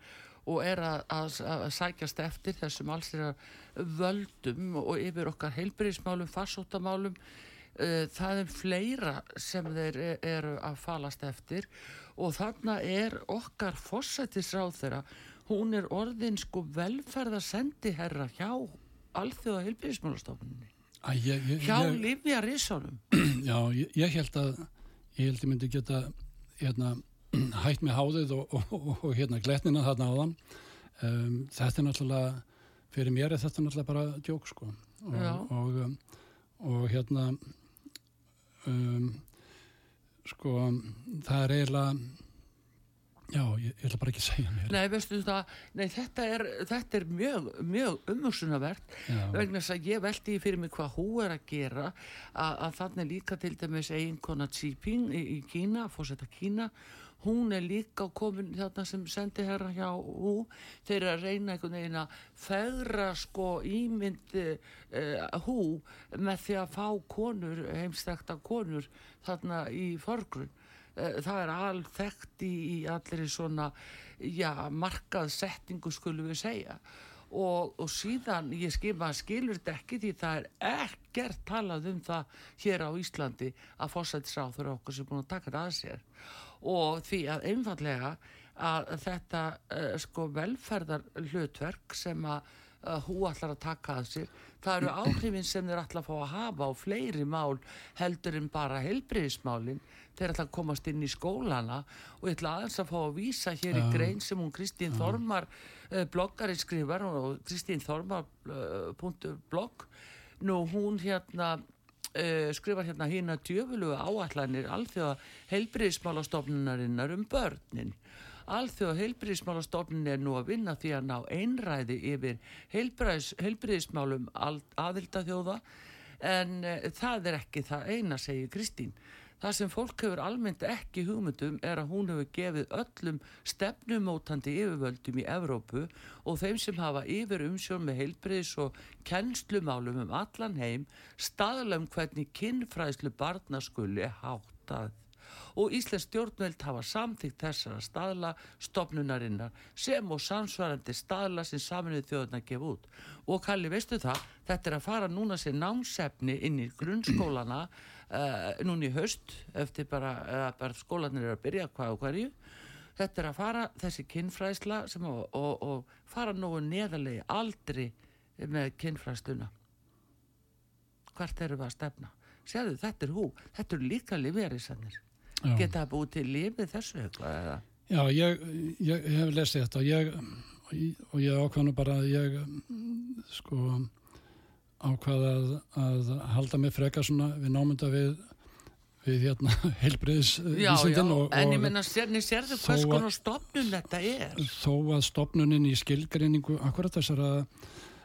og er að, að, að sækjast eftir þessum alls þeirra völdum og yfir okkar heilbyrðismálum, farsóttamálum. Uh, það er fleira sem þeir e- eru að falast eftir og þarna er okkar fórsættisráð þeirra hún er orðin sko velferðarsendi herra hjá alþjóða ég, hjá ég, Livja Rissanum Já, ég, ég held að ég held ég myndi geta hérna, hætt með háðið og, og, og, hérna gletnina þarna áðan. Um, þetta er náttúrulega fyrir mér er þetta náttúrulega bara djók sko. Og, og, um, og hérna um, sko það er eiginlega já, ég, ég ætla bara ekki að segja mér. Nei, veistu það, nei, þetta er, þetta er mjög, mjög umhugsunavert Já. vegna þess að ég veldi fyrir mig hvað hú er að gera að, að þannig líka til dæmis eiginkona Xi Jinping í, í Kína, fórsetta Kína. Hún er líka komin þarna sem sendi herra hjá hú þeir að reyna einhvern veginn að fegra sko ímynd uh, hú með því að fá konur, heimstekta konur þarna í förgrunn Eh, það er alþekkt í, í allir svona já, markaðsetningu skulum við segja. Og, og síðan ég skil, maður skilur þetta ekki því það er ekkert talað um það hér á Íslandi að fórsættisráður okkur sem er búin að taka þetta að sér. Og því að einfallega að þetta uh, sko velferðar hlutverk sem að uh, hú ætlar að taka að sér það eru áhrifin sem þeir ætla að fá að hafa á fleiri mál heldur en bara helbriðismálin þeir ætla að komast inn í skólana og ég ætla aðeins að fá að vísa hér í grein sem hún Kristín Þormar uh, bloggari skrifar og Kristín Þormar punktur blogg. Nú hún hérna uh, skrifar hérna hérna djöfulugu áallanir alþjóða heilbriðismálastofnunarinnar um börnin Alþjóða heilbriðismálastofnun er nú að vinna því að ná einræði yfir heilbriðis, heilbriðismálum aðildaþjóða en uh, það er ekki það eina, segir Kristín. Það sem fólk hefur almennt ekki hugmyndum er að hún hefur gefið öllum stefnumótandi yfirvöldum í Evrópu og þeim sem hafa yfir umsjón með heilbriðis og kennslumálum um allan heim staðlum hvernig kinnfræðslu barnaskulli háttað og Íslands stjórnveld hafa samþygt þessara staðla stopnunarinnar sem og samsvarandi staðla sem saminuð þjóðuna gefa út. Og Kalli, veistu það, þetta er að fara núna sér námsefni inn í grunnskólana uh, núna í höst, eftir bara, uh, bara skólanir er að byrja hvað og hverju. Þetta er að fara þessi kinnfræðsla og, og, og fara nógu neðalegi aldri með kinnfræðsluna. Hvert eru við að stefna? Sérðu, þetta er hú, þetta eru líka lifiðarísannir. Já. Geta það búið til lífið þessu eða? Já, ég, ég, ég hef lesið þetta og ég, og ég ákvæða bara að ég sko ákvæða að, að halda mig freka svona við námynda við við hérna heilbriðis vísindin og, en ég menna, sérni sérðu hvers konar stopnun þetta er þó að stopnunin í skilgreiningu akkurat þessara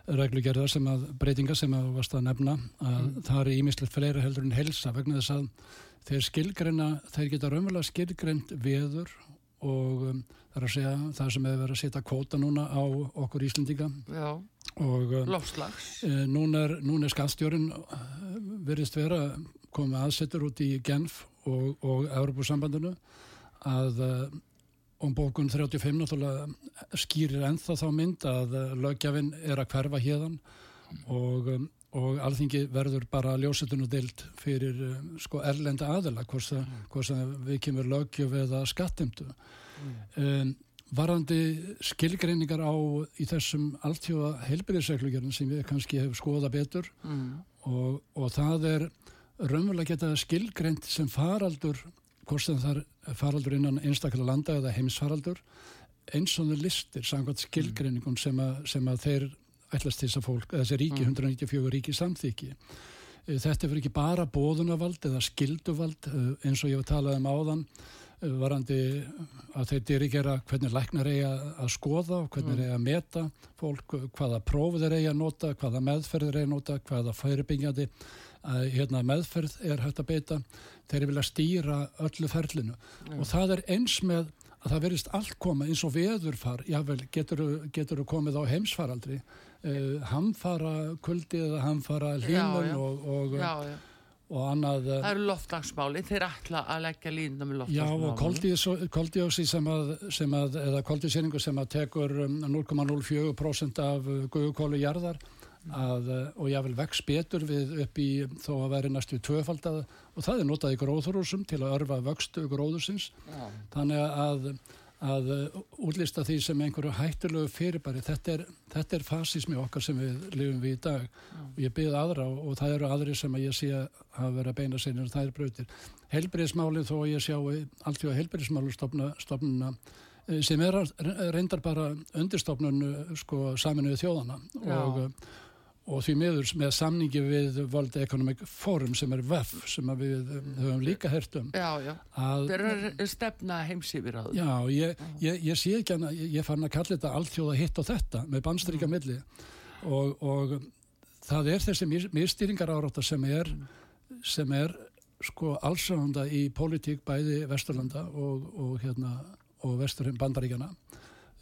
reglugerðar sem að breytinga sem að varst að nefna að mm. það er ímislegt fleira heldur en helsa vegna þess að þeir skilgreina, þeir geta raunverulega skilgreint veður og um, það er að segja það sem hefur verið að setja kvóta núna á okkur Íslendinga. Já, og um, lofslags e, núna er, er skallstjórin uh, veriðst vera komið aðsettur út í Genf og, og Európusambandinu að uh, um bókun 35 náttúrulega skýrir ennþá þá mynd að uh, lögjafinn er að hverfa hérðan og um, og alþingi verður bara ljósetun og dild fyrir um, sko erlenda aðela hvort mm. við kemur lögjöf eða skattimtu mm. um, varandi skilgreiningar á í þessum alltjóða heilbyrðisreglugjörnum sem við kannski hefum skoða betur mm. og, og það er raunverulega geta skilgreint sem faraldur hvort sem það er faraldur innan einstaklega landa eða heimsfaraldur eins og þeir listir samkvæmt skilgreiningum sem að, sem að þeir ætlast til þess að fólk, þessi ríki, mm. 194 ríki samþykki. Eh, þetta fyrir ekki bara bóðunavald eða skilduvald eh, eins og ég hef talað um áðan eh, varandi að þeir dirigera hvernig læknar eiga að skoða og hvernig mm. eiga að meta fólk, hvaða prófið er eiga að nota, hvaða meðferð er eiga að nota, hvaða fyrirbyggjandi hérna, meðferð er hægt að beita. Þeir vilja stýra öllu ferlinu mm. og það er eins með að það verist allt koma eins og veðurfar, jável, getur þú komið á heimsfaraldri uh, hamfara kuldi eða hamfara hlínum og, og, já, já. og annað Það eru loftlagsmáli, þeir ætla að leggja línum með loftlagsmáli Já og koldíósi sem að, sem að eða koldísýringu sem að tekur 0,04% um, af guðukólu jarðar að, og jável vex betur við upp í þó að veri næstu tvöfaldað. Og það er notað í gróðurúsum til að örfa vöxtu gróðursins. Þannig að að uh, útlista því sem einhverju hættulegu fyrirbæri. Þetta er, þetta er fasismi okkar sem við lifum við í dag. Og ég byrði aðra og, og það eru aðri sem að ég sé að hafa verið að beina sinni og það er brautir. Helbriðismálið þó að ég sjá allt því að helbriðismálu stopnuna eh, sem er reyndar bara undirstofnun eh, sko, saminuðu þjóðana og og því miður með samningi við World Economic Forum sem er VEF sem við um, höfum líka hert um Já, já, þeir eru stefna heimsýfir á það Já, ég, ég, ég sé ekki hana, ég, fann að kalla þetta alltjóða hitt og þetta með bannstryka mm. milli. Og, og það er þessi mistýringar áráta sem er sem er sko allsranda í pólitík bæði Vesturlanda og, og hérna og Vesturheim bandaríkjana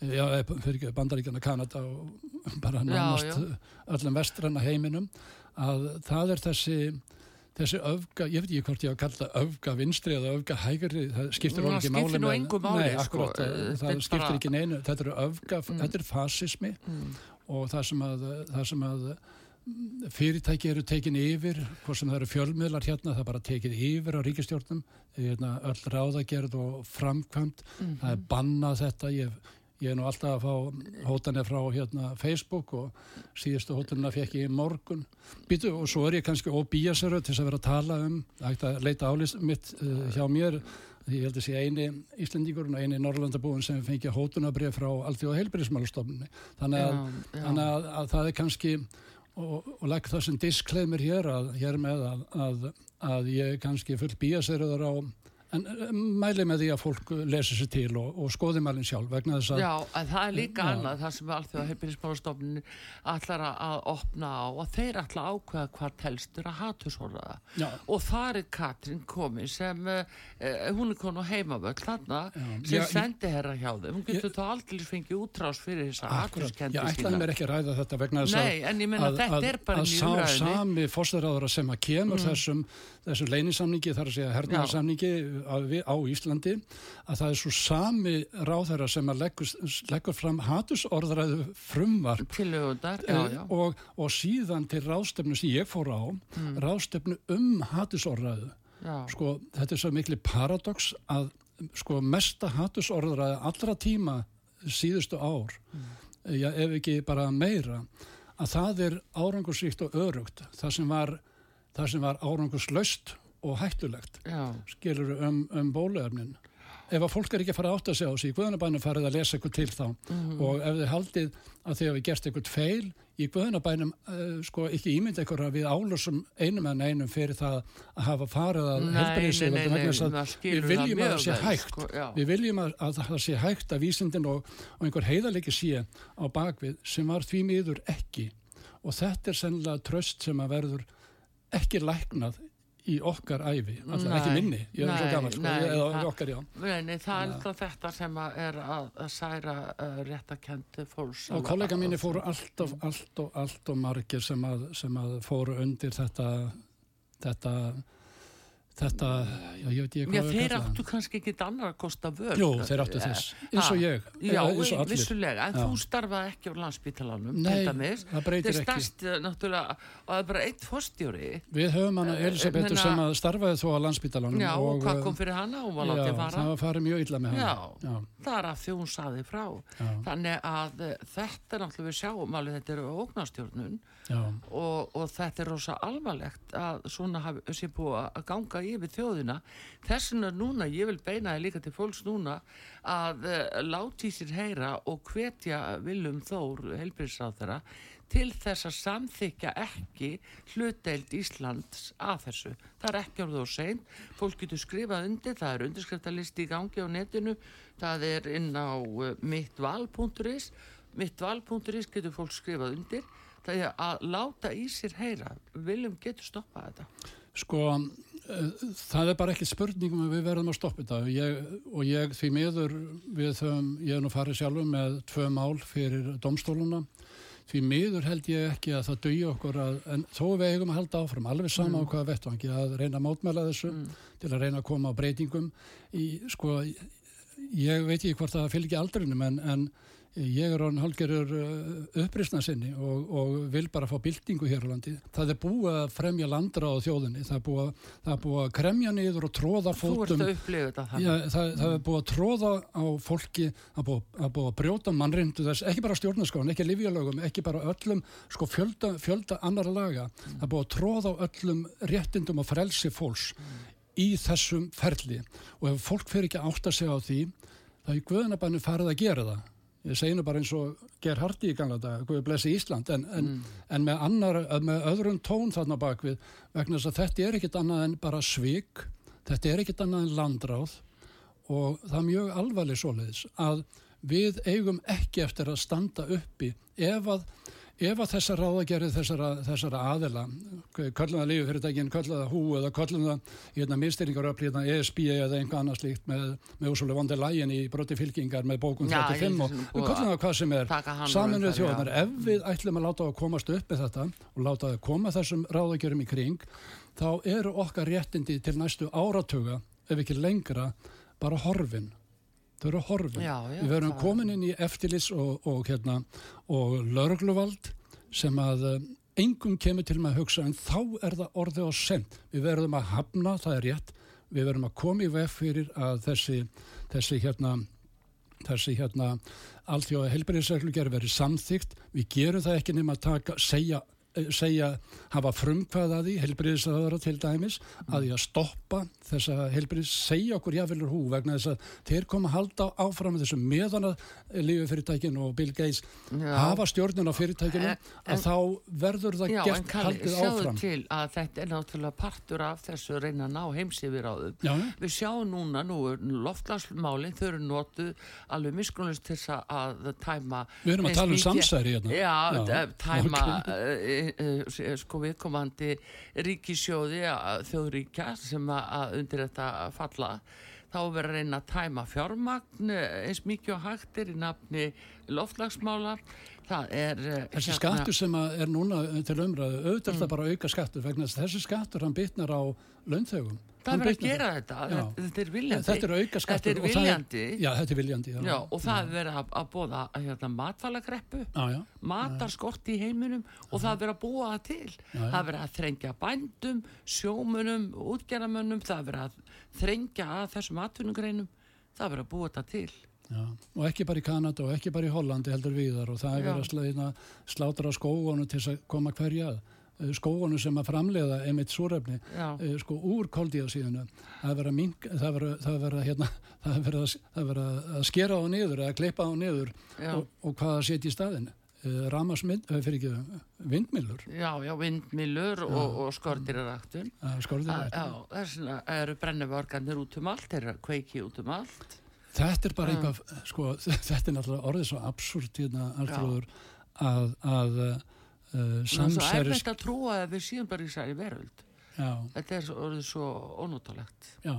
já, eh, bandaríkjana Kanada og bara nánast öllum vestranna heiminum að það er þessi þessi öfga, ég veit ekki hvort ég á að kalla öfga vinstri eða öfga hægri það skiptir nú ekki máli með máli, nei, sko, akkurat, sko, það skiptir bara... ekki neinu þetta eru öfga, mm. þetta er fasismi mm. og það sem að, það sem að fyrirtæki eru tekin yfir hvort sem það eru fjölmiðlar hérna það er bara tekið yfir á ríkistjórnum hérna, öll ráðagerð og framkvæmt mm -hmm. það er bannað þetta ég Ég er nú alltaf að fá hótanir frá hérna, Facebook og síðustu hótanina fekk ég í morgun. Býtu, og svo er ég kannski óbíasöru til að vera að tala um, að leita álist mitt uh, hjá mér. Ég held að sé eini Íslendíkur og eini Norrlandabúin sem fengi hótunabrið frá og heilbyrjismálustofnunni. Þannig, að, já, já. að, að það er kannski, og, og legg það sem disclaimer hér, að, hér með að, að ég kannski full bíasöruður á en uh, mæli með því að fólk lesi sér til og, og skoði mælinn sjálf vegna þess að Já, en það er líka Já. annað það sem allþjóða heilbyrðismálastofnin ætlar að- að opna á og þeir að ákveða hvað telstur að hatusóra Já. og þar er Katrín komin sem uh, hún er komin á heimavöld þarna sem Já, sendi herra hjá þeim hún getur þá aldrei fengið útrás fyrir þessa Akkurat, hatuskendi ég ætlaði mér ekki að ræða þetta vegna þess að Nei, en ég meina, þetta er bara að inn í sá. Mm. sami fórsæðaráðara sem að kemur þessum, þessum á, Íslandi að það er svo sami ráðherra sem að leggur, leggur fram hatusorðræðu frumvarp tilögundar, já, já Eh, og, og síðan til ráðstefnu sem ég fór á Mm. ráðstefnu um hatusorðræðu Já. sko, þetta er svo mikli paradox að sko, mesta hatursorðræði allra tíma síðustu ár Mm. já, ef ekki bara meira að það er árangursvíkt og örugt það sem var, var árangurslaust og hættulegt já. skilur um, um bóluefnin. Ef að fólk er ekki að fara að átta sig á sig í guðanabænum farið að lesa eitthvað til þá. Mhm. og ef þið haldið að þið hefur gert eitthvað feil í guðanabænum uh, sko ekki ímynda ykkur að við álösum einum en einum fyrir það að hafa farið að að maður skilur við viljum að það sé hægt. sko, við viljum að, að það sé hægt að vísindin og, og einhver heiðalegi sé á bakvið sem var því miður ekki. Og þetta er sennilega tröst sem að verður ekki læknað í okkar æfi, alltaf ekki minni ég er svo nei, gammal, sko, eða okkar já. Nei, nei, það er alltaf þetta sem að er að, að særa uh, réttakendi fólks og kollega mínir fóru allt of, allt of, allt of margir sem að, sem að fóru undir þetta þetta þetta, já ég veit ekki Já, hvað við þeir áttu kannski ekki annar að kosta völd. Jú, þeir áttu þess, eins og ég, Já, eins og allir. vissulega, en Já. þú starfaði ekki á landsbítalanum, Nei, það breytir ekki. stærst, eh, náttúrulega, og það er bara eitt fórstjóri. Við höfum hana Eh, Elisabetu meina- sem að starfaði þó á landsbítalanum Já, og hvað uh, kom fyrir hana? Hún var já, látið fara. það var farið mjög illa með hana Já, já, það er að hún saði frá. Já. Þannig að eh, þetta náttúrulega við sjáum alveg, þetta eru ógnastjórnun já, og, og þetta er rosa alvarlegt að svona hafi, sé búið að ganga yfir þjóðina. Þess vegna núna, ég vil beina þið líka til fólks núna að uh, láti sér heyra og hvetja Viljum Þór, helbriðsráð þeirra til þess að samþykja ekki hlutdeild Íslands að þessu. Það er ekki orðið og sein fólk getur skrifað undir, það er undirskriftarlisti í gangi á netinu. Það er inn á uh, mittval.is mittval.is getur fólk skrifað undir. Það er að láta í sér heyra. Viljum getur stoppað þetta? Sko það er bara ekki spurningum að við verðum að stoppa þetta. Ég, og ég því miður við höfum, ég hef nú farið sjálfur með tvö mál fyrir domstóluna því miður held ég ekki að það dögi okkur að, en þó við eigum að halda áfram alveg sama á hvaða vettvangi að reyna að mótmæla þessu til að reyna að koma á breytingum. Í, sko, ég veit ekki hvort það fylgir aldrinum en, en ég er orðin hálgerur upprisna sinni og, og vil bara fá byltingu hér á landi. Það er búið að fremja landra á þjóðinni, það er búið, að- er búið að kremja niður og tróða þú ert fótum. að upplifa þetta þannig. Já, það, það er búið að tróða á fólki, er búið, er búið að brjóta mannrindu þess, ekki bara stjórnarskráin, ekki livjalögum, ekki bara öllum, sko fjölda, fjölda annar laga, það er búið að tróða á öllum réttindum og frelsi fólks í þessum ferli. Og ef fólk fyrir ekki að átta sig á því, það er guðanabannu farið að gera það. Ég segi nú bara eins og ger harti í gamla dag, Guði blessi Ísland, en, en, en með, annar, með öðrum tón þarna bakvið, vegna þess að þetta er ekkit annað en bara svik, þetta er ekkit annað en landráð og það er mjög alvarleg svoleiðis að við eigum ekki eftir að standa uppi ef að, ef að þessar ráðagerið þessara, þessara aðila, köllum það lífufyrirtækin, köllum það hú eða köllum það hérna, minnstýringaröfli, hérna, ESB eða einhvað annað slíkt með, með úsvölu vondi lægin í broti fylkingar með bókum Já, 35 ég- og köllum það hvað sem er saminuð þjóðnar, já. ef við ætlum að láta að komast upp með þetta og láta að koma þessum ráðagerum í kring þá eru okkar réttindi til næstu áratuga ef ekki lengra bara horfin þau eru já, við verum það- komin inn í eftirlits og, og, hérna, og lörgluvald sem að um, engum kemur til með að hugsa en þá er það orðið á send við verðum að hafna, það er rétt. Við verðum að koma í veg fyrir að þessi, þessi hérna þessi hérna alþjóða helbriðsreglugjör verið samþygt við gerum það ekki nema að taka, segja eh, segja, hafa frumkvæðaði helbriðisraðara til dæmis að því að stoppa þessa helbriðis segja okkur jáfnvelur hú vegna þess að þeir koma að halda áfram með þessum meðan að lífefyrirtækinu og Bill Gates Já. hafa stjórnun á fyrirtækinu En- að þá verður það Já, en gert Kalli, haldið sjáðu áfram til að þetta er náttúrulega partur af þessu að reyna að ná já. Við sjáum núna, nú er loftlagsmálinn, þau eru notuð alveg miskunlust til þess að- að tæma... Við erum að tala um samsæri hérna. Já, já tæma ok. okay. Uh, sko viðkomandi ríkisjóði, þjóðríkja sem að, undir þetta falla þá verður reyna að tæma fjármagn eh, eins mikið og hægt er í nafni loftlagsmála það er eh, Þessi skattur sem er núna til umræðu, auðvitað er það bara auka skattur vegna þessi skattur hann bitnar á launþegum. Það verður að gera þetta, Já. þetta, er viljandi. Þetta er auka skattur. Þetta er viljandi. já, þetta er viljandi. Já, Já, og það er verið að, að bóða hérna, já. matarskort í heiminum og það er verið að búa það til. Það er verið að þrengja bændum, sjómunum, útgerðamönnum, það er verið að þrengja að þessum atvinnugreinum, það er verið að búa þetta til. Já, og ekki bara í Kanada og ekki bara í Hollandi heldur viðar og það er verið að slæðina, slátra skógunum til að koma hverja að. Eh, skógunum sem að framleiða einmitt súrefni Já. eh, sko úr koldíasíðuna það er verið að, það er það er hérna, það er það er skera á niður eða klippa á niður og, og hvað að setja í staðin ramasmynd, fyrir ekki vindmillur Já, já, vindmilur og, og skortiraræktun. skorðir Já, vegna eru brenneförgarnir út um allt, þeir eru að kveiki út um allt. Þetta er bara eitthvað, sko, þetta er náttúrulega orðið svo absúrt hérna, Artrúður, að, að uh, Það er samsæris, erfitt að trúa að við séum bara í særi veröld. já, Þetta er orðið svo ónúttalegt. já,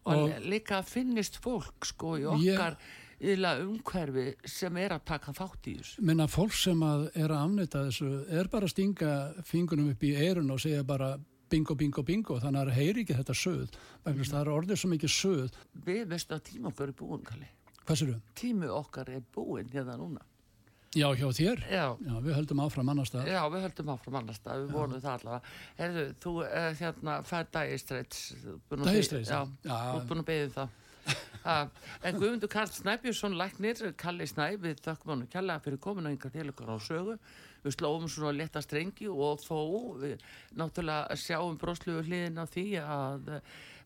Og, Og- líka finnist fólk sko í okkar yfirlega umhverfi sem er að taka þátt í þessu. minna fólk sem að er að afnita þessu, er bara að stinga fingunum upp í eirun og segja bara bingo, bingo, bingo, þannig að það heyri ekki þetta söð, vegna það er orðið svo mikið söð, Við veistu að tíma okkar er búin, Kalli. hvað sér þau? Tími okkar er búin hérna núna. Já, hjá þér? Já. Já, við höldum áfram annars það. Já, við höldum áfram annars það, við vonum það allavega. Herðu, þú uh, hérna fær dagistreits. Dagistreits, Já, já. þú ert búin að beðið það. Uh, en Guðmundur Karl Snæbjörnsson læknir, Kalli Snæ, við þökkum hann kjallega fyrir komuna yngar til ykkur á sögu. Við slóum svona leta strengi og þó við náttúrulega sjáum brósluðu hliðin á því að,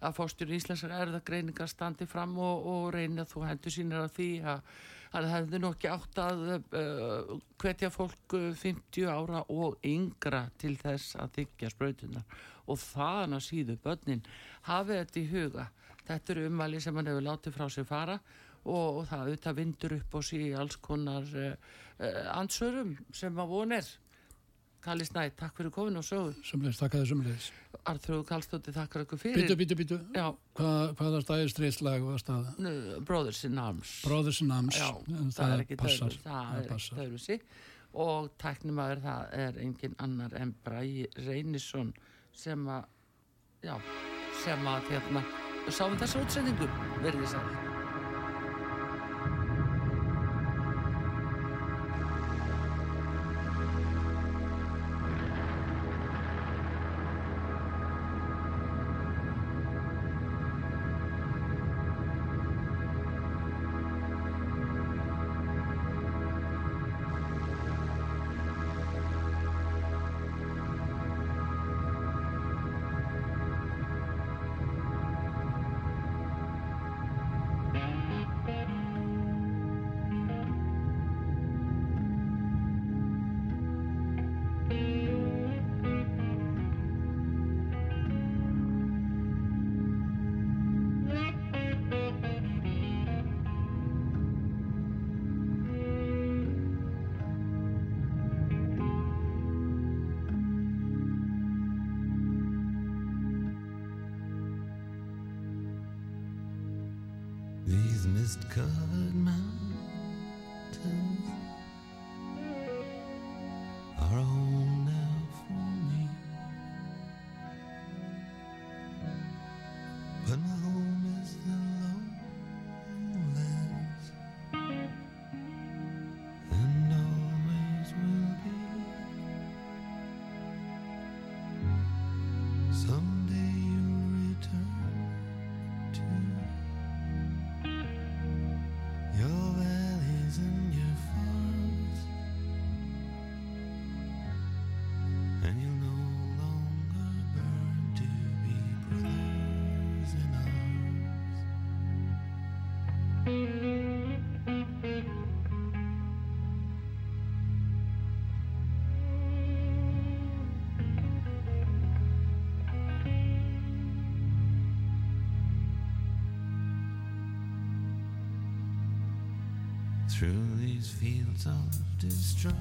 að fórstur íslenskar erðagreiningar standi fram og, og reyna þú hendur sínir á því að hann hefði nú ekki átt að uh, hvetja fólk uh, 50 ára og yngra til þess að þykja sprautunar og þaðan að síðu börnin hafið þetta í huga. Þetta eru umvæli sem hann hefur látið frá sér fara og, og það auðvitað vindur upp og sí alls konar uh, uh, ansörum sem að von er. Kalli Snæ, takk fyrir komin og sögu Sumleis, takk að þið sumleis. Arþróðu Kallstóttir, takkar ykkur fyrir. Býtu, býtu, Já, Hvað, hvaða stæðistreislag var stað? Brothers in Arms Brothers in Arms. Já, En það, er ekki passar. það er ekki dörfusi og tæknumæður það er engin annar en Bræi Reynisson sem að já, sem að hérna, sáum þessu útsendingu verðið sæl These mist-covered mountains. Are home through these fields of destruction.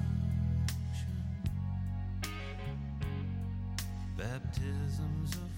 Baptisms of